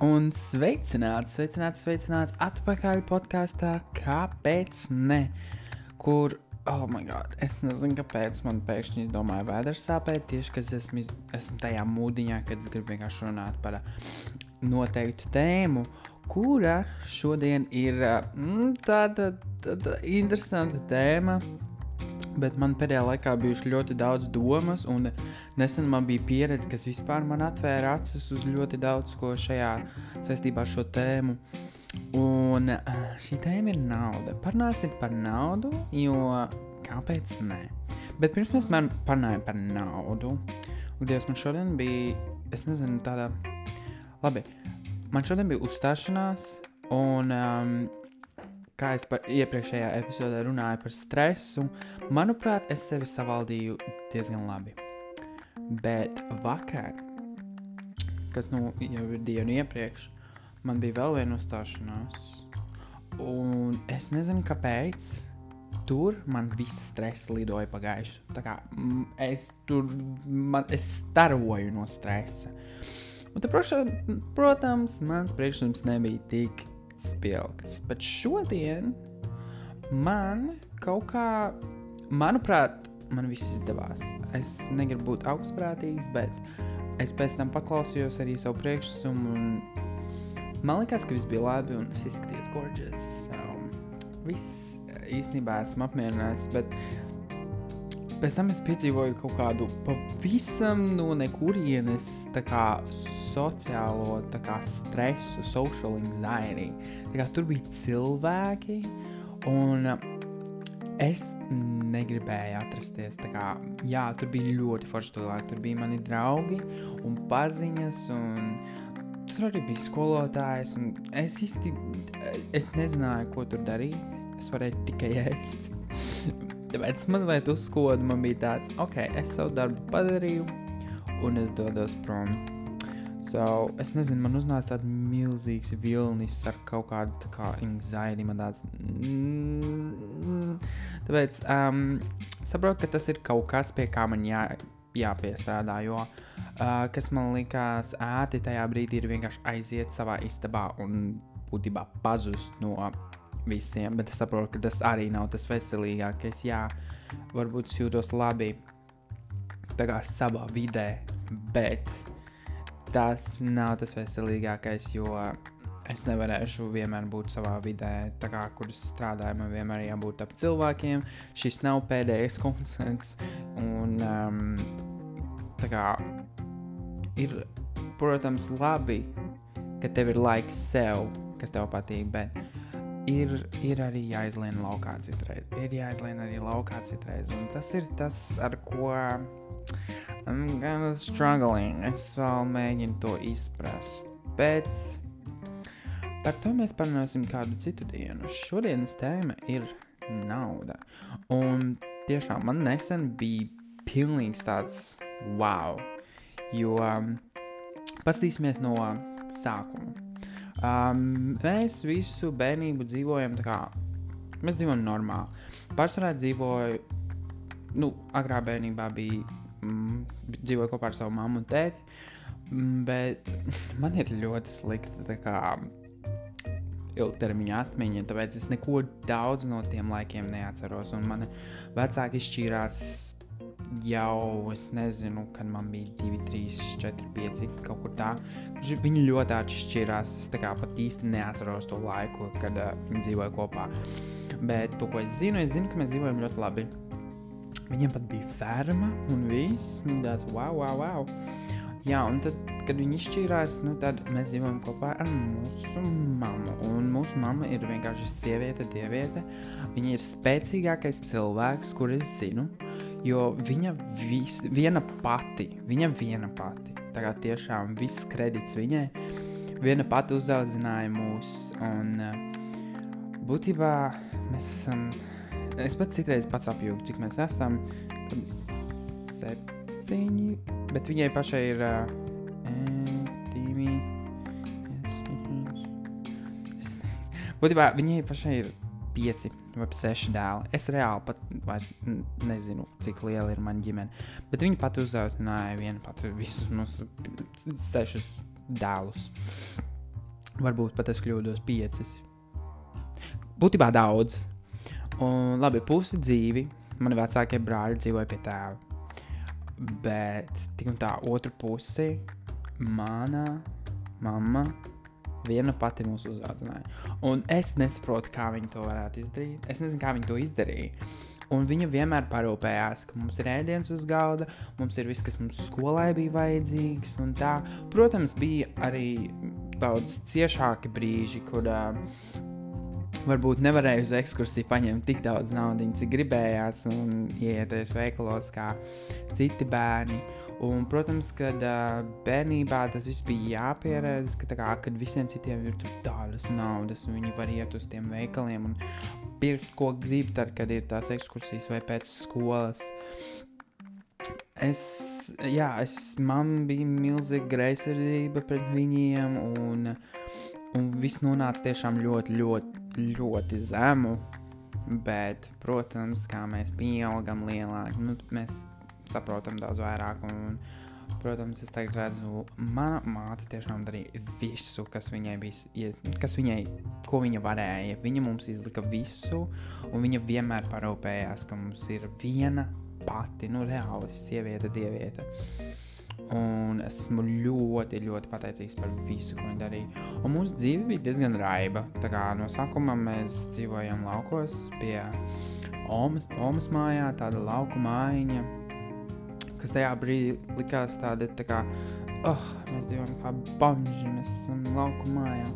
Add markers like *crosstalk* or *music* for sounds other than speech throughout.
Un sveicināts, sveicināts, sveicināts atpakaļ podkāstā, kāpēc ne? Kur, oh my god, es nezinu, kāpēc man pēkšņi izdomāja vēders sāpēt. Tieši, kad esmu, esmu tajā mūdiņā, kad es gribu vienkārši runāt par noteiktu tēmu, kura šodien ir mm, tāda, tāda interesanta tēma bet man pēdējā laikā bijuši ļoti daudz domas, un nesen man bija pieredze, kas vispār man atvēra acis uz ļoti daudz ko šajā saistībā ar šo tēmu. Un eh, šī tēma ir nauda. Parunāsim par naudu, jo kāpēc ne? Bet pirms mēs parunājam par naudu, Dievs, man šodien bija, es nezinu, tāda, labi, man šodien bija uzstāšanās, un um, kā es par iepriekšējā epizodē runāju par stresu, manuprāt, es sevi savaldīju diezgan labi. Bet vakar, kas nu jau ir dienu iepriekš, man bija vēl viena uzstāšanās, un es nezinu, kāpēc. Tur man viss stress lidoja pa gaisu. Tā kā mm, es tur man, es staroju no stresa. Un, te, protams, mans priekšlikums nebija tik spilgts. Bet šodien man kaut kā, manuprāt, man viss izdevās. Es negribu būt augstprātīgs, bet es pēc tam paklausījos arī savu priekšnesumu. Man liekas, ka viss bija labi un es izskatījos gorgeous. So, viss īstenībā esmu apmierināts, bet pēc tam es piedzīvoju kaut kādu pavisam no nekurienes kā, sociālo kā, stresu, social anxiety. Kā, tur bija cilvēki, un es negribēju atrasties. Kā, jā, tur bija ļoti forši cilvēki. Tur bija mani draugi un paziņas. Un Tur arī bija skolotājs, un es īsti es nezināju, ko tur darīt. Es varēju tikai ēst. *laughs* Tāpēc mazliet uzskodu man bija tāds, ok, es savu darbu padarīju, un es dodos prom. So, es nezinu, man uznāca tāds milzīgs vilnis ar kaut kādu tā kā anxiety. Man tāds. Mm, tāpēc um, saprotu, ka tas ir kaut kas, pie kā man jā, jāpiestrādā. Jo uh, kas man likās ērti tajā brīdī, ir vienkārši aiziet savā istabā un būtībā pazust no visiem, bet es saprotu, ka tas arī nav tas veselīgākais. Jā, varbūt es jūtos labi savā vidē, bet tas nav tas veselīgākais, jo es nevarēšu vienmēr būt savā vidē, kā, kur es strādāju. Man vienmēr jābūt ap cilvēkiem. Šis nav pēdējais *laughs* koncerts. Un, um, kā, ir, protams, labi, ka tev ir laiks sev, kas tev patīk. Bet ir, ir arī jāizlien laukā citreiz. Ir jāizlien arī laukā citreiz. Un tas ir tas, ar ko I'm of struggling. Es vēl mēģinu to izprast. Bet par to mēs parunāsim kādu citu dienu. Šodienas tēma ir nauda. Un tiešām man nesen bija pilnīgs tāds wow. Jo um, paskatīsimies no sākuma. Um, mēs visu bērnību dzīvojam tā kā mēs dzīvojam normāli. Pārsvarā dzīvoju, nu, agrā bērnībā bija, mm, dzīvoju kopā ar savu mammu un tēti, mm, bet *laughs* man ir ļoti slikta kā, ilgtermiņa atmiņa, tāpēc es neko daudz no tiem laikiem neatceros. Un mani vecāki izšķīrās jau, es nezinu, kad man bija 2, 3, 4, 5, kaut kur tā. Viņi ļoti atšķirās. Es pat īsti neatceros to laiku, kad uh, viņi dzīvoja kopā. Bet to, ko es zinu, es zinu, ka mēs dzīvojam ļoti labi. Viņiem pat bija ferma un viss. Tas wow, wow, wow. Jā, un tad, kad viņi izšķīrās, nu, tad mēs dzīvojam kopā ar mūsu mammu. Un mūsu mamma ir vienkārši sieviete, dieviete. Viņa ir spēcīgākais cilvēks, kur es zinu. Jo viņa vis, viena pati, viņa viena pati, tā kā tiešām viss kredits viņai, viena pati uzaudzināja mūs. Un būtībā mēs esam, es pats citreiz pats apjūgu, cik mēs esam, septiņi, bet viņai pašai ir uh, divi. Būtībā viņai pašai ir pieci vai seši dēli. Es reāli pat vairs nezinu, cik liela ir mana ģimene. Bet viņi pat uzaudzināja vienu pati visus mūsu sešus dēlus. Varbūt pat es kļūdos piecas. Būtībā daudz. Un labi, pusi dzīvi. Mani vecākie brāļi dzīvoja pie tēva. Bet tik un tā otra pusi mana mamma viena pati mūs uzaudzināja. Un es nesaprotu, kā viņi to varētu izdarīt. Es nezinu, kā viņi to izdarīja. Un viņa vienmēr parūpējās, ka mums ir ēdiens uz galda, mums ir viss, kas mums skolai bija vajadzīgs. Protams, bija arī daudz ciešāki brīži, kur uh, varbūt nevarēju uz ekskursiju paņemt tik daudz naudas, cik gribējās, un ieieties veikalos kā citi bērni. Un, protams, kad uh, bērnībā tas viss bija jāpieredz, ka kā, kad visiem citiem ir tādas naudas, un viņi var iet uz tiem veikaliem un pirkt, ko grib, tad, kad ir tās ekskursijas vai pēc skolas. Es, jā, es, man bija milzīga greizsirdība pret viņiem, un, un viss nonāca tiešām ļoti, ļoti, ļoti zemu. Bet, protams, kā mēs pieaugam lielāki, nu, mēs saprotam daudz vairāk. Un, protams, es tagad redzu, mana māte tiešām darīja visu, kas viņai bija, kas viņai, ko viņa varēja. Viņa mums izlika visu, un viņa vienmēr parūpējās, ka mums ir viena pati, nu, reāli sieviete, dieviete. Un es esmu ļoti, ļoti pateicīgs par visu, ko viņa darīja. Un mūsu dzīve bija diezgan raiba. Tā kā no sākuma mēs dzīvojam laukos pie Omas, Omas mājā, tāda lauku mājiņa kas tajā brīdī likās tāda, tā kā, oh, mēs dzīvojam kā banži, mēs esam lauku mājā.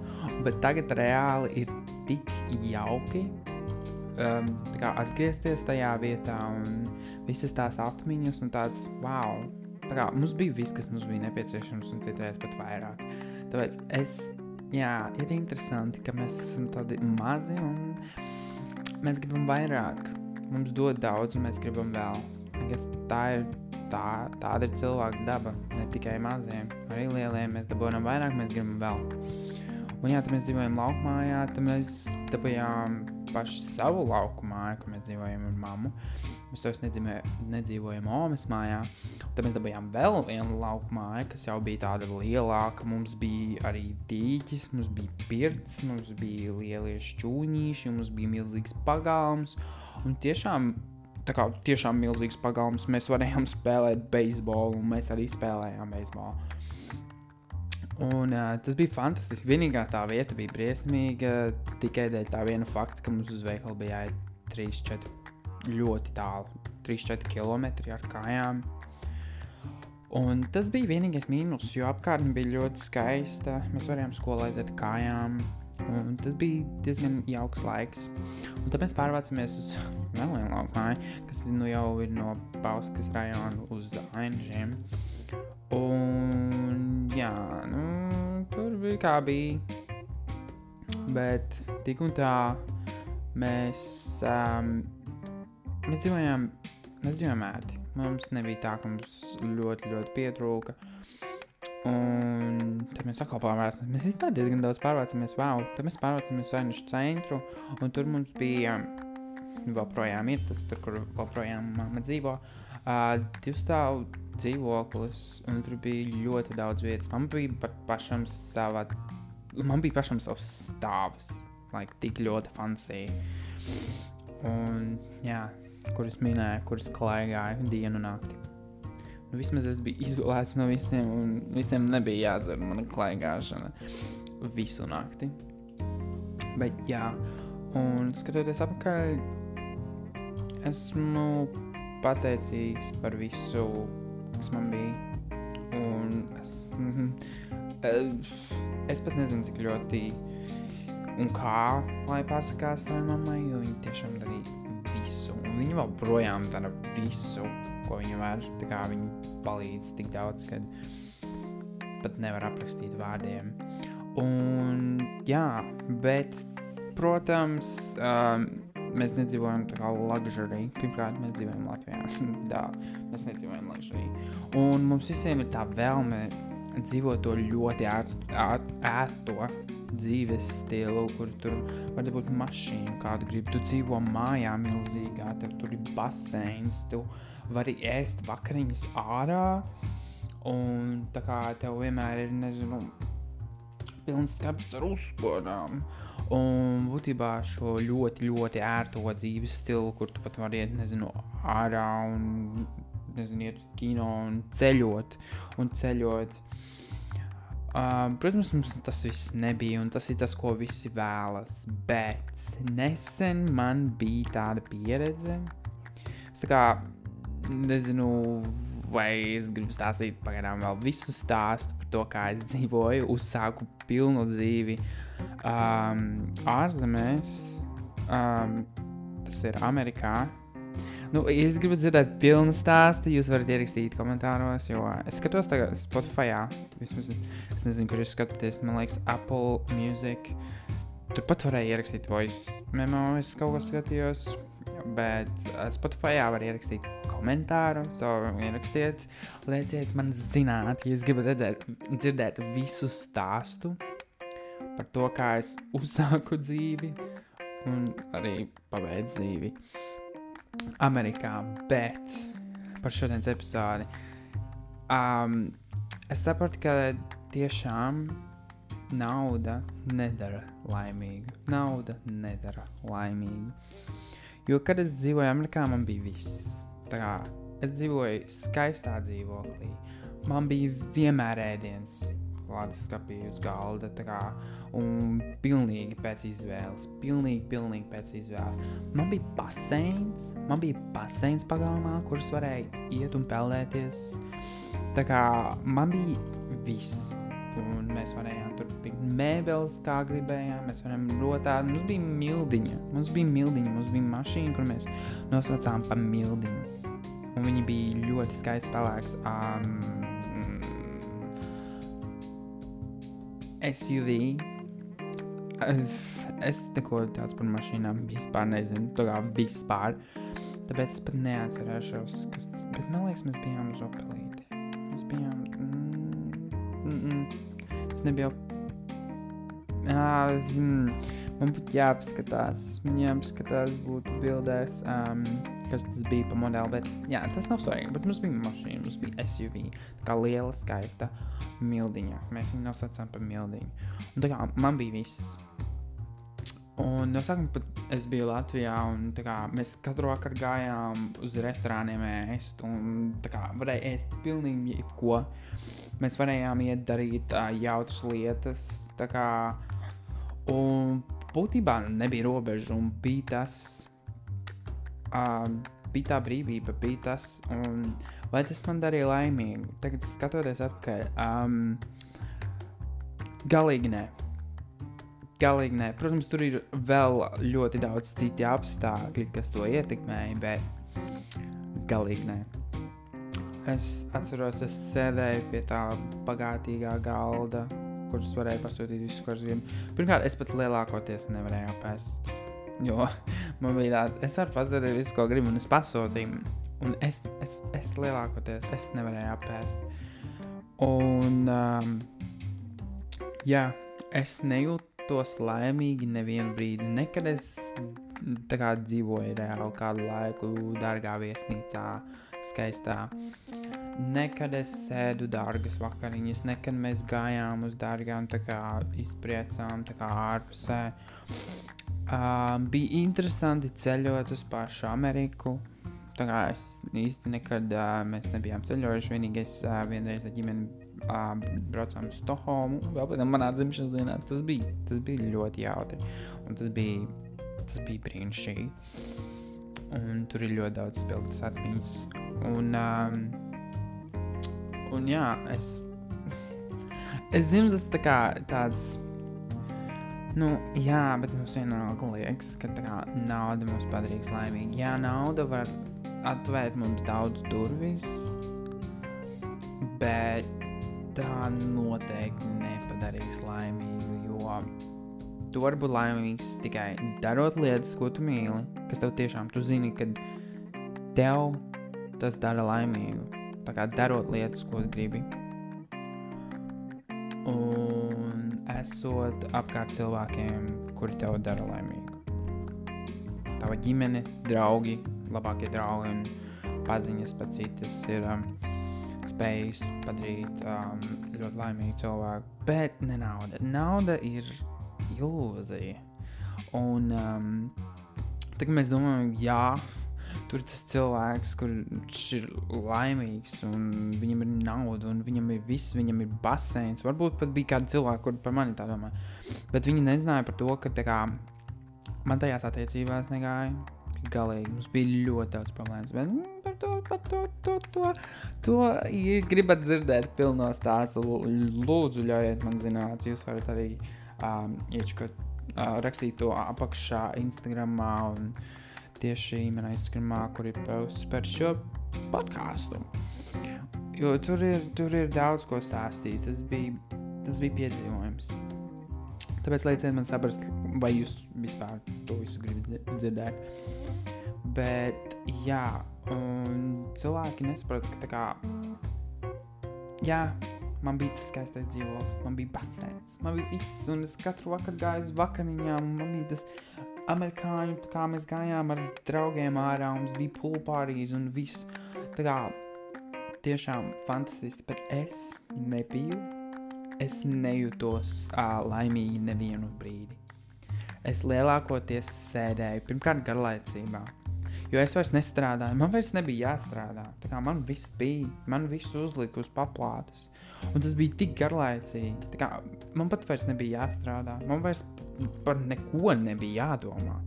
Bet tagad reāli ir tik jauki um, kā atgriezties tajā vietā un visas tās atmiņas un tāds, wow, tā kā mums bija viss, kas mums bija nepieciešams un citreiz pat vairāk. Tāpēc es, jā, ir interesanti, ka mēs esam tādi mazi un mēs gribam vairāk. Mums dod daudz un mēs gribam vēl. Tā ir tā, tāda ir cilvēka daba. Ne tikai maziem, arī lieliem. Mēs dabūjām vairāk, mēs gribam vēl. Un, jā, tad mēs dzīvojam laukumā, tad mēs dabūjām pašu savu lauku māju, kur mēs dzīvojam ar mammu. Mēs vairs nedzīvojam Omas mājā. Tad mēs dabūjām vēl vienu lauku māju, kas jau bija tāda lielāka. Mums bija arī dīķis, mums bija pirts, mums bija lielie šķūnīši, mums bija milzīgs pagalms. Un tiešām tā kā tiešām milzīgs pagalms. Mēs varējām spēlēt beisbolu, un mēs arī spēlējām beisbolu. Un, uh, tas bija fantastiski. Vienīgā tā vieta bija briesmīga tikai dēļ tā viena fakta, ka mums uz veikalu bija jāiet 3-4 ļoti tālu, 3-4 km ar kājām. Un tas bija vienīgais mīnus, jo apkārtne bija ļoti skaista. Mēs varējām skolā aiziet kājām. Un tas bija diezgan jauks laiks. Un tad mēs pārvācāmies uz *laughs* Melniju lauku māju, kas nu jau ir no Pauskas rajona uz Ainžiem. Un jā, nu, tur bija kā bija. Bet tik un tā mēs, um, mēs dzīvojām, mēs dzīvojām ērti. Mums nebija tā, ka mums ļoti, ļoti pietrūka. Un tad mēs atkal pārvācāmies. Mēs īstenībā diezgan daudz pārvācāmies. Wow, tad mēs pārvācāmies uz Ainišu centru. Un tur mums bija, joprojām ir tas, tur, kur joprojām mamma dzīvo, uh, divu stāvu dzīvoklis. Un tur bija ļoti daudz vietas. Man bija pat pašam sava, man bija pašam savs stāvs. Like, tik ļoti fancy. Un, jā, kur es minēju, kur es klaigāju dienu nakti. Nu, vismaz es biju izolēts no visiem, un visiem nebija jādzer mana klaigāšana visu nakti. Bet, jā, un skatoties apakaļ, esmu pateicīgs par visu, kas man bija. Un es, mm, es pat nezinu, cik ļoti un kā lai pasakās savai mammai, jo viņa tiešām darīja visu. Un viņa vēl projām dara visu ko viņa var. Viņa palīdz tik daudz, ka pat nevar aprakstīt vārdiem. Un, jā, bet, protams, um, mēs nedzīvojam tā kā luxury. Pirmkārt, mēs dzīvojam Latvijā. *laughs* Tā, mēs nedzīvojam luxury. Un mums visiem ir tā vēlme dzīvot to ļoti ērto dzīves stilu, kur tur var būt mašīna, kādu gribi. Tu dzīvo mājā milzīgā, tad tur ir baseins. Tu, uh, vari ēst vakariņas ārā. Un tā kā tev vienmēr ir, nezinu, pilns skats ar uzsporām. Un būtībā šo ļoti, ļoti ērto dzīves stilu, kur tu pat vari iet, nezinu, ārā un nezinu, iet uz kino un ceļot. Un ceļot. Um, protams, mums tas viss nebija, un tas ir tas, ko visi vēlas. Bet nesen man bija tāda pieredze. Es tā kā nezinu, vai es gribu stāstīt pagaidām vēl visu stāstu par to, kā es dzīvoju, uzsāku pilnu dzīvi um, ārzemēs. Um, tas ir Amerikā. Nu, ja jūs gribat dzirdēt pilnu stāstu, jūs varat ierakstīt komentāros, jo es skatos tagad Spotify. Vismaz es nezinu, kur jūs skatāties. Man liekas, Apple Music. Turpat varēja ierakstīt voice memo, es kaut ko skatījos. Bet uh, Spotify var ierakstīt komentāru, so ierakstiet, lieciet man zināt, ja jūs gribat redzēt, dzirdēt visu stāstu par to, kā es *laughs* uzsāku dzīvi un arī pabeidzu dzīvi. Amerikā, bet par šodienas epizodi. Um, es saprotu, ka tiešām nauda nedara laimīgu. Nauda nedara laimīgu. Jo, kad es dzīvoju Amerikā, man bija viss. Tā kā es dzīvoju skaistā dzīvoklī, man bija vienmēr ēdiens, leduskapī uz galda. Kā, un pilnīgi pēc izvēles. Pilnīgi, pilnīgi pēc izvēles. Man bija baseins, man bija baseins pagalmā, kurš varēja iet un peldēties. Tā kā man bija viss. Un mēs varējām tur pirkt mēbeles, kā gribējām. Mēs varējām rotāt. Mums bija mildiņa. Mums bija mildiņa. Mums bija mašīna, kur mēs nosaucām par mildiņu. Un viņi bija ļoti skaisti pelēks. Um, SUV. Es neko tādu par mašīnām vispār nezinu. Tā kā vispār. Tāpēc es pat neatcerēšos, kas tas bija. Man liekas, mēs bijām uz opelīti. Mēs bijām. Mm, mm, mm. Tas nebija. Ah, mm, man būtu jāapskatās. Man jāapskatās, būtu bildēs. Um, kas tas bija pa modeli. Bet, jā, tas nav svarīgi. Bet mums bija mašīna, mums bija SUV. Tā kā liela, skaista mildiņa. Mēs viņu nosaucām par mildiņu. Un tā kā man bija viss. Un no sākuma pat es biju Latvijā, un kā, mēs katru vakaru gājām uz restorāniem ēst. Un kā, varēja ēst pilnīgi jebko. Mēs varējām iet darīt uh, jautras lietas. Kā, un būtībā nebija robežu, un bija tas um, bija tā brīvība, bija tas, un vai tas man darīja laimīgu. Tagad, skatoties atpakaļ, um, galīgi nē. Galīgi nē. Protams, tur ir vēl ļoti daudz citu apstākļu, kas to ietekmēja, bet galīgi nē. Es atceros, es sēdēju pie tā bagātīgā galda, kurus varēja pasūtīt visu, ko es gribu. Pirmkārt, es pat lielākoties nevarēju apēst Jo *laughs* man bija tāds, es varu pasūtīt visu, ko gribu, un es pasūtīju. Un es, es, es lielākoties es nevarēju apēst. Un, um, jā, es nejūtos laimīgi nevienu brīdi. Nekad es kā, dzīvoju reāli kādu laiku dārgā viesnīcā, skaistā. Nekad es sēdu dārgas vakariņas, nekad mēs gājām uz dārgām izpriecām, tā kā ārpusē. Uh, bija interesanti ceļot uz pašu Ameriku. Tā kā es īsti nekad uh, mēs nebijām ceļojuši. Vienīgais uh, vienreiz ar ģimeni uh, braucām uz Stokholmu. Vēl pēc tam manā dzimšanas dienā tas bija, tas bija ļoti jautri. Un tas bija, tas bija brīnišķīgi. Un tur ir ļoti daudz spilgtas atmiņas. Un, um, un jā, es, es zinu, tas tā kā tāds Nu, jā, bet mums vienalga liekas, ka kā, nauda mūs padarīs laimīgi. Jā, nauda var atvērt mums daudz durvis, bet tā noteikti nepadarīs laimīgu. Jo tu vari būt laimīgs tikai darot lietas, ko tu mīli, kas tev tiešām tu zini, ka tev tas dara laimīgu. Kā darot lietas, ko gribi. Un esot apkārt cilvēkiem, kuri tev dara laimīgu. Tava ģimene, draugi, labākie draugi un paziņas pat citas ir um, spējis padarīt um, ļoti laimīgu cilvēku. Bet ne nauda. Nauda ir ilūzija. Un um, kā mēs domājam, jā, tur ir tas cilvēks, kurš ir laimīgs, un viņam ir nauda, un viņam ir viss, viņam ir baseins. Varbūt pat bija kādi cilvēki, kuriem par mani tā domā. Bet viņi nezināja par to, ka kā, man tajās attiecībās negāja galīgi. Mums bija ļoti daudz problēmas. Bet mm, par to, par to, to, to, to ja gribat dzirdēt pilno stāstu. Lūdzu, ļaujiet man zināt, jūs varat arī um, iečkot, uh, rakstīt to apakšā Instagram. Un tieši manā Instagramā, kur ir posts par šo podkāstu. Jo tur ir, tur ir daudz ko stāstīt. Tas bija, tas bija piedzīvojums. Tāpēc lieciet man saprast, vai jūs vispār to visu gribat dzirdēt. Bet, jā, cilvēki nesaprot, ka tā kā, jā, man bija tas skaistais dzīvoklis, man bija basēns, man bija viss, un es katru vakaru gāju uz vakariņām, un man bija tas amerikāņu, tā kā mēs gājām ar draugiem ārā, mums bija pulpārijas un viss, tā kā, tiešām fantastiski, bet es nebiju es nejūtos uh, laimīgi nevienu brīdi. Es lielākoties sēdēju pirmkārt garlaicībā, jo es vairs nestrādāju, man vairs nebija jāstrādā. Tā kā man viss bija, man viss uzlika uz paplātes. Un tas bija tik garlaicīgi. Kā man pat vairs nebija jāstrādā, man vairs par neko nebija jādomā.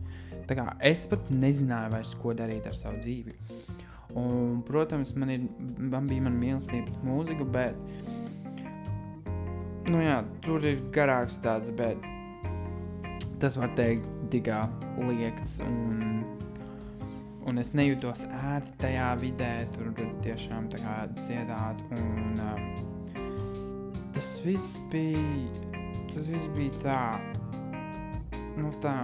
Tā kā es pat nezināju vairs, ko darīt ar savu dzīvi. Un, protams, man, ir, man bija mana mīlestība pret mūziku, bet nu jā, tur ir garāks tāds, bet tas var teikt tikā liekts un, un es nejūtos ērti tajā vidē, tur tiešām dziedāt un um, tas viss bija, tas viss bija tā, nu tā,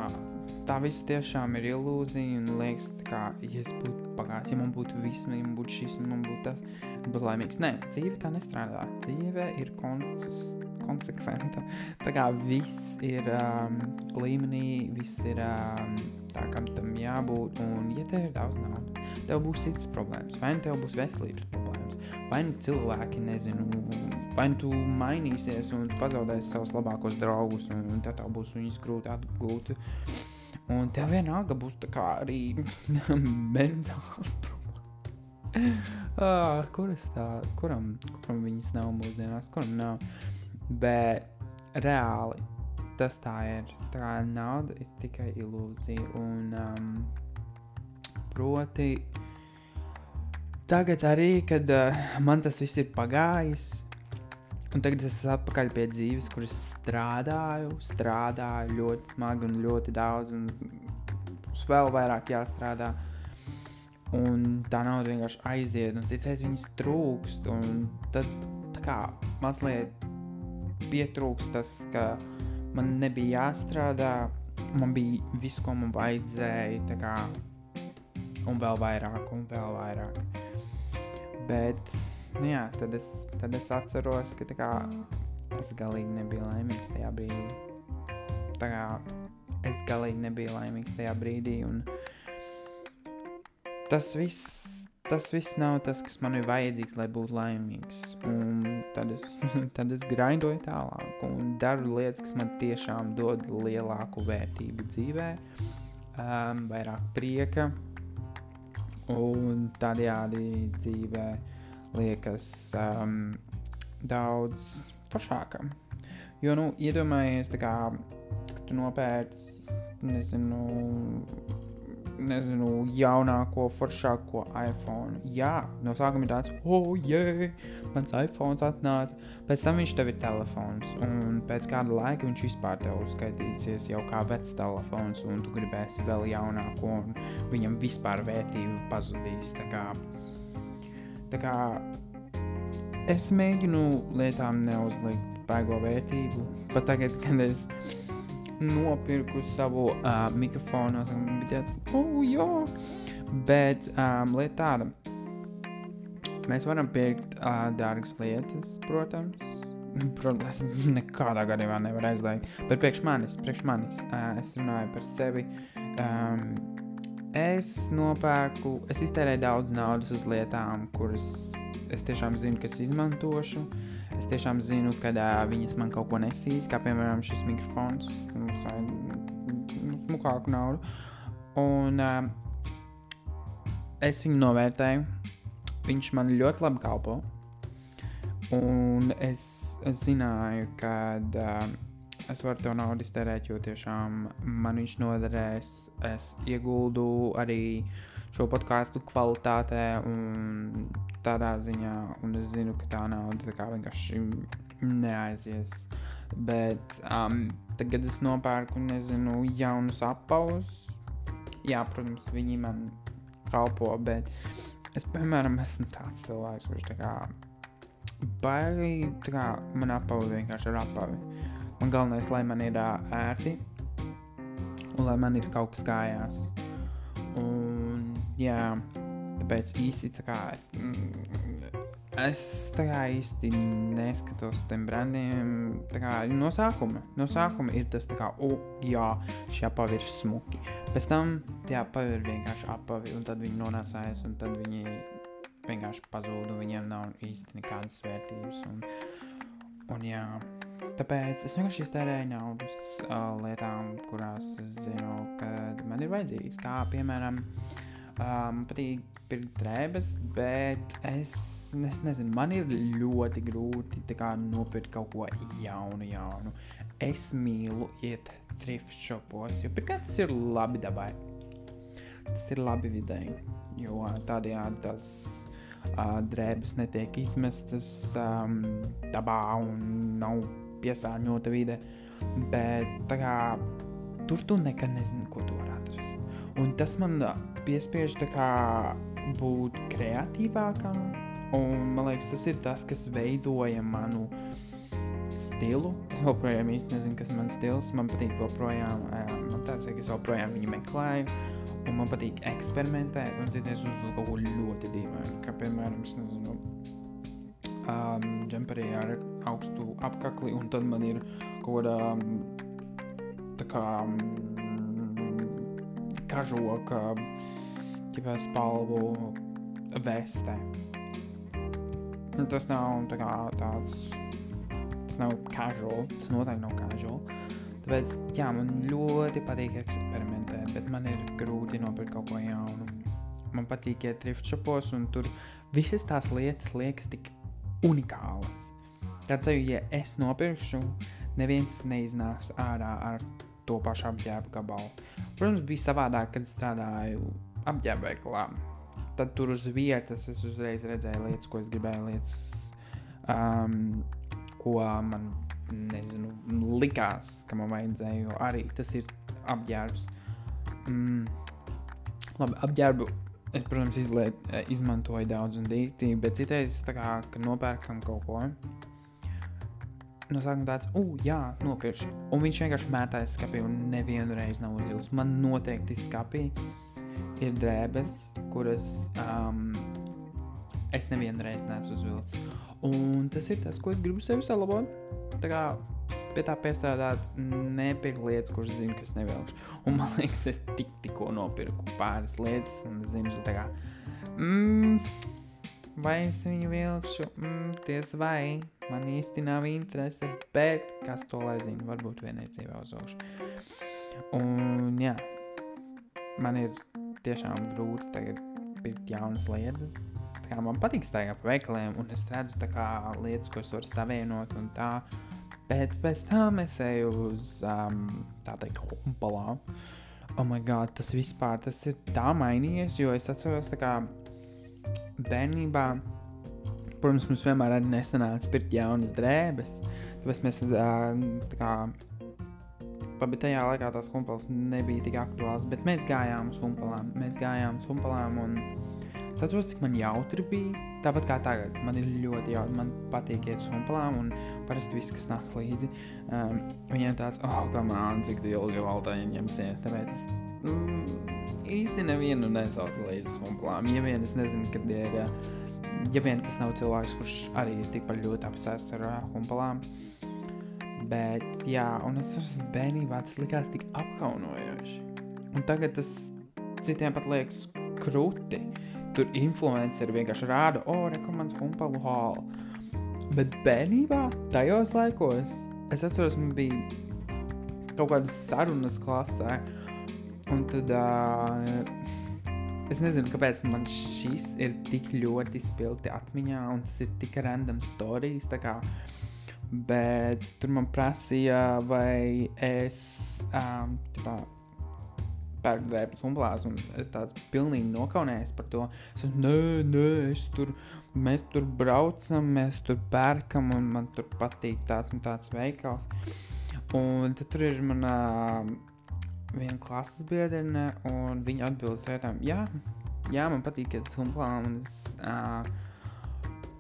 tā viss tiešām ir ilūzija un liekas, kā, ja es būtu pagājis, ja man būtu viss, ja man būtu šis, man būtu tas, būt laimīgs. Nē, dzīve tā nestrādā. Dzīve ir konsistenta konsekventa. Tā kā viss ir um, līmenī, viss ir um, tā, kam tam jābūt. Un, ja tev ir daudz naudas, tev būs citas problēmas. Vai nu tev būs veselības problēmas, vai nu cilvēki nezinu. Vai nu tu mainīsies un pazaudēsi savus labākos draugus, un, un tad tev būs viņus grūti atgūt. Un tev vienalga būs tā kā arī *laughs* mentāls problēmas. ah, kuras tā, kuram, kuram viņas nav mūsdienās, kuram nav. Bet reāli tas tā ir. Tā kā nauda ir tikai ilūzija. Un, um, proti, tagad arī, kad uh, man tas viss ir pagājis, un tagad es esmu atpakaļ pie dzīves, kuras strādāju, strādāju ļoti smagi un ļoti daudz, un būs vēl vairāk jāstrādā. Un tā nauda vienkārši aiziet, un citreiz viņas trūkst. Tad kā mazliet pietrūks tas, ka man nebija jāstrādā, man bija viss, ko man vajadzēja, kā, un vēl vairāk, un vēl vairāk. Bet, nu jā, tad es, tad es atceros, ka kā, es galīgi nebiju laimīgs tajā brīdī. Tā kā es galīgi nebiju laimīgs tajā brīdī, tas viss tas viss nav tas, kas man ir vajadzīgs, lai būtu laimīgs. Un tad es, *laughs* tad es grindoju tālāk un daru lietas, kas man tiešām dod lielāku vērtību dzīvē, um, vairāk prieka. Un tādējādi dzīvē liekas um, daudz foršāka. Jo, nu, iedomājies, kā, ka tu nopērci, nezinu, nezinu, jaunāko, foršāko iPhone. Jā, no sākuma ir tāds, oh, yeah, mans iPhone atnāca. Pēc tam viņš tev ir telefons, un pēc kāda laika viņš vispār tev uzskaitīsies jau kā vecs telefons, un tu gribēsi vēl jaunāko, un viņam vispār vērtība pazudīs. Tā kā, tā kā es mēģinu lietām neuzlikt baigo vērtību, pat tagad, kad es nopirku savu uh, mikrofonu. Es biju tāds, oh, jā. Bet um, lieta tāda, mēs varam pirkt uh, dārgas lietas, protams. Protams, *laughs* nekādā gadījumā nevar aizliegt. Bet priekš manis, priekš manis uh, es runāju par sevi. Um, es nopērku, es iztērēju daudz naudas uz lietām, kuras es tiešām zinu, ka es izmantošu. Es tiešām zinu, ka uh, viņas man kaut ko nesīs, kā piemēram šis mikrofons, vai smukāku naudu. Un uh, es viņu novērtēju. Viņš man ļoti labi kalpo. Un es, es zināju, ka uh, es varu to naudu iztērēt, jo tiešām man viņš noderēs. Es ieguldu arī šo podkāstu kvalitātē un tādā ziņā, un es zinu, ka tā nauda tā kā vienkārši neaizies. Bet um, tagad es nopērku, nezinu, jaunus apavus. Jā, protams, viņi man kalpo, bet es, piemēram, esmu tāds cilvēks, kurš tā kā baigi, tā kā man apavi vienkārši ar apavi. Man galvenais, lai man ir ērti un lai man ir kaut kas kājās. Un, jā, tāpēc īsti tā kā es, mm, es tā kā īsti neskatos uz tiem brandiem. Kā no sākuma, no sākuma ir tas tā kā, o, jā, šie apavi ir smuki. Pēc tam tie apavi ir vienkārši apavi, un tad viņi nonāsājas, un tad viņi vienkārši pazūd, un viņiem nav īsti nekādas vērtības. Un, un jā, Tāpēc es vienkārši iztērēju naudu uh, lietām, kurās es zinu, ka man ir vajadzīgas. Kā piemēram, um, patīk pirkt drēbes, bet es, es nezinu, man ir ļoti grūti kā, nopirkt kaut ko jaunu, jaunu. Es mīlu iet thrift shopos, jo pirmkārt tas ir labi dabai. Tas ir labi vidēji, jo tādējādi tas uh, drēbes netiek izmestas um, dabā un nav piesārņota vide. Bet kā, tur tu nekad nezini, ko tu vari atrast. Un tas man piespiež kā, būt kreatīvākam. Un, man liekas, tas ir tas, kas veidoja manu stilu. Es joprojām īsti nezinu, kas ir mans stils. Man patīk, joprojām, man tāds, ka es joprojām viņu meklēju. Un man patīk eksperimentēt un citreiz uz kaut ko ļoti dīvainu. Kā piemēram, es nezinu, um, džemperī ar augstu apakli, un tad man ir kaut kāda tā kā kažoka, ķipē spalvu veste. Nu, tas nav tā kā tāds, tas nav casual, tas noteikti nav casual. Tāpēc, jā, man ļoti patīk eksperimentēt, bet man ir grūti nopirkt kaut ko jaunu. Man patīk iet thrift shopos, un tur visas tās lietas liekas tik unikālas. Tāds jau, ja es nopirkšu, neviens neiznāks ārā ar to pašu apģērbu gabalu. Protams, bija savādāk, kad strādāju apģērbveikalā. Tad tur uz vietas es uzreiz redzēju lietas, ko es gribēju, lietas, um, ko man nezinu, likās, ka man vajadzēja. Jo arī tas ir apģērbs. Mm, labi, apģērbu Es, protams, izliet, izmantoju daudz un dīķi, bet citreiz, kā, kad nopērkam kaut ko, no sākuma tāds, uh, jā, nopirkšu. Un viņš vienkārši mētājas skapī un nevienu reizi nav uzjūts. Man noteikti skapī ir drēbes, kuras um, es nevienu reizi neesmu uzvilcis. Un tas ir tas, ko es gribu sev salabot. Tā kā pie tā piestrādāt, nepirkt lietas, kuras zinu, kas nevilkšu. Un man liekas, es tik, tikko nopirku pāris lietas, un zinu, tā kā, mm, vai es viņu vilkšu, mm, ties vai, man īsti nav interese, bet kas to lai zina, varbūt vienai dzīvē uzaušu. Un jā, man ir tiešām grūti tagad pirkt jaunas lietas. Kā man patīk staigāt pa veikaliem, un es redzu kā lietas, ko es varu savienot un tā. Bet pēc tam es eju uz um, tā teikt, humpalā. Oh, my God, tas vispār tas ir tā mainījies, jo es atceros, ka bērnībā, protams, mums vienmēr arī nesanāca pirkt jaunas drēbes. Tāpēc mēs uh, tā kā Labi, tajā laikā tās humpalas nebija tik aktuāls, bet mēs gājām uz humpalām. Mēs gājām uz humpalām un Es atceros, cik man jautri bija. Tāpat kā tagad, man ir ļoti jautri. Man patīk iet uz humpalām, un parasti viss, kas nāk līdzi, um, viņiem tāds, oh, kā man, cik ilgi vēl tā ņemsies. Tāpēc es mm, īsti nevienu nesaucu līdzi humpalām. Ja vien es nezinu, kad ir, ja vien tas nav cilvēks, kurš arī ir tikpat ļoti apsēsts ar uh, humpalām. Bet, jā, un es saprotu, bērnībā tas likās tik apkaunojoši. Un tagad tas citiem pat liekas krūti tur influenceri vienkārši rāda, o, oh, rekomendācijas humpalu hālu. Bet bērnībā, tajos laikos, es atceros, man bija kaut kādas sarunas klasē, un tad uh, es nezinu, kāpēc man šis ir tik ļoti spilgti atmiņā, un tas ir tik random. Kā, bet tur man prasīja, vai es um, tīpā, pērku drēbes humblās, un es tāds pilnīgi nokaunējos par to. Es teicu, nē, nē, es tur, mēs tur braucam, mēs tur pērkam, un man tur patīk tāds un tāds veikals. Un tad tur ir mana viena klases biedrene, un viņa atbild uz jautājumu, jā, jā, man patīk iet uz humblām, un es, uh,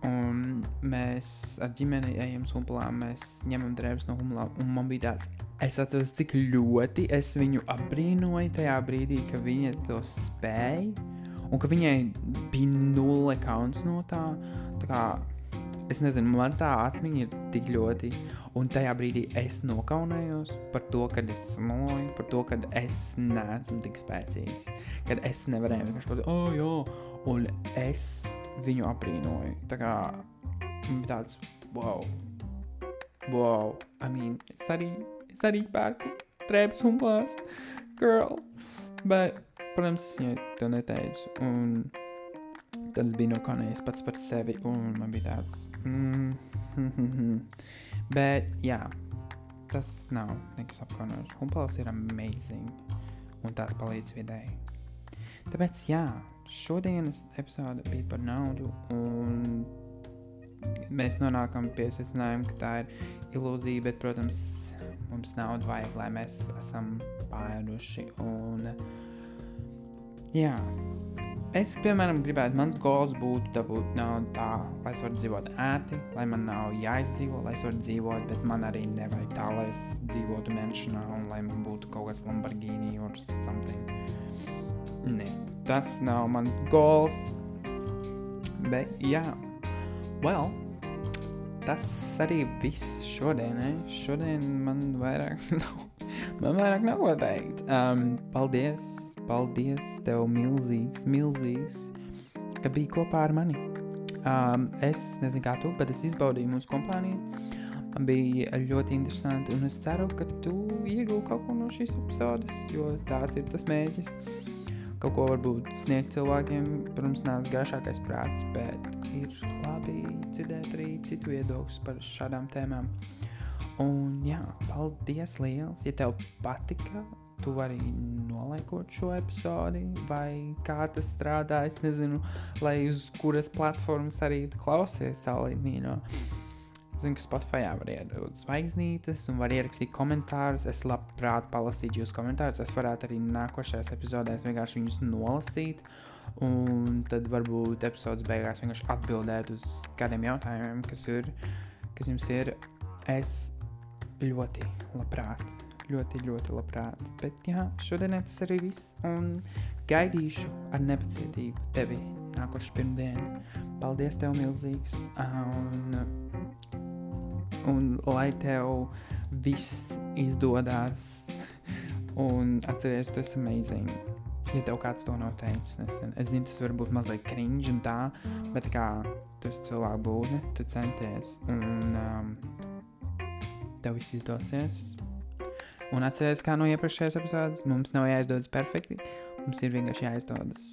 Un mēs ar ģimeni ejam uz humplām, mēs ņemam drēbes no humplām. Un man bija tāds, es atceros, cik ļoti es viņu apbrīnoju tajā brīdī, ka viņa to spēja. Un ka viņai bija nulle kauns no tā. tā kā, es nezinu, man tā atmiņa ir tik ļoti. Un tajā brīdī es nokaunējos par to, ka es smoloju, par to, ka es neesmu tik spēcīgs. Kad es nevarēju vienkārši pateikt, oh, jā, un es viņu apbrīnoju. Tā kā tāds, wow, wow, I mean, es arī, es arī pērku trēpes un plās, girl. Bet, protams, viņai to neteicu. Un tas bija nokaunējis pats par sevi, un man bija tāds, mm, *laughs* bet, jā, tas nav nekas apkaunojošs. Humpals ir amazing, un tās palīdz vidēji. Tāpēc, jā, šodienas epizode bija par naudu, un mēs nonākam pie secinājuma, ka tā ir ilūzija, bet, protams, mums naudu vajag, lai mēs esam pāēduši. Un, jā, es, piemēram, gribētu, mans goals būtu dabūt naudu tā, lai es varu dzīvot ērti, lai man nav jāizdzīvo, lai es varu dzīvot, bet man arī nevajag tā, lai es dzīvotu menšanā un lai man būtu kaut kas Lamborghini or something. Nē, tas nav mans goals. Bet, jā, well, tas arī viss šodienai. Šodien man vairāk *laughs* nav, man vairāk nav ko teikt. Um, paldies, paldies tev milzīgs, milzīgs, ka biji kopā ar mani. Um, es nezinu, kā tu, bet es izbaudīju mūsu kompāniju. Bija ļoti interesanti, un es ceru, ka tu iegūsi kaut ko no šīs epizodes, jo tāds ir tas mērķis kaut ko varbūt sniegt cilvēkiem. Protams, nāc gaišākais prāts, bet ir labi dzirdēt arī citu viedokļus par šādām tēmām. Un jā, paldies liels! Ja tev patika, tu vari nolaikot šo epizodi, vai kā tas strādā. Es nezinu, lai uz kuras platformas arī klausies mīļo. Zinu, ka Spotify var iedot zvaigznītes un var ierakstīt komentārus. Es labprāt palasītu jūsu komentārus. Es varētu arī nākošajās epizodēs vienkārši viņus nolasīt. Un tad varbūt epizodes beigās vienkārši atbildēt uz kādiem jautājumiem, kas, ir, kas jums ir. Es ļoti labprāt, ļoti, ļoti labprāt. Bet jā, šodien tas arī viss. Un gaidīšu ar nepacietību tevi nākošu pirmdienu. Paldies, tev milzīgs! Un, un lai tev viss izdodas. *laughs* Un atcerieties, tu esi amazing. Ja tev kāds to nav teicis nesen, es zinu, tas var būt mazliet cringe un tā, bet kā tu esi cilvēku būtne, tu centies un um, tev viss izdosies. Un atcerieties, kā no iepriekšējās epizodes, mums nav jāizdodas perfekti, mums ir vienkārši jāizdodas.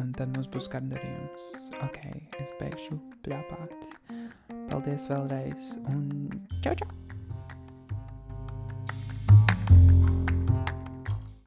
Un tad mums būs gandarījums. Ok, es beigšu pļāpāt. Paldies vēlreiz un čau, čau!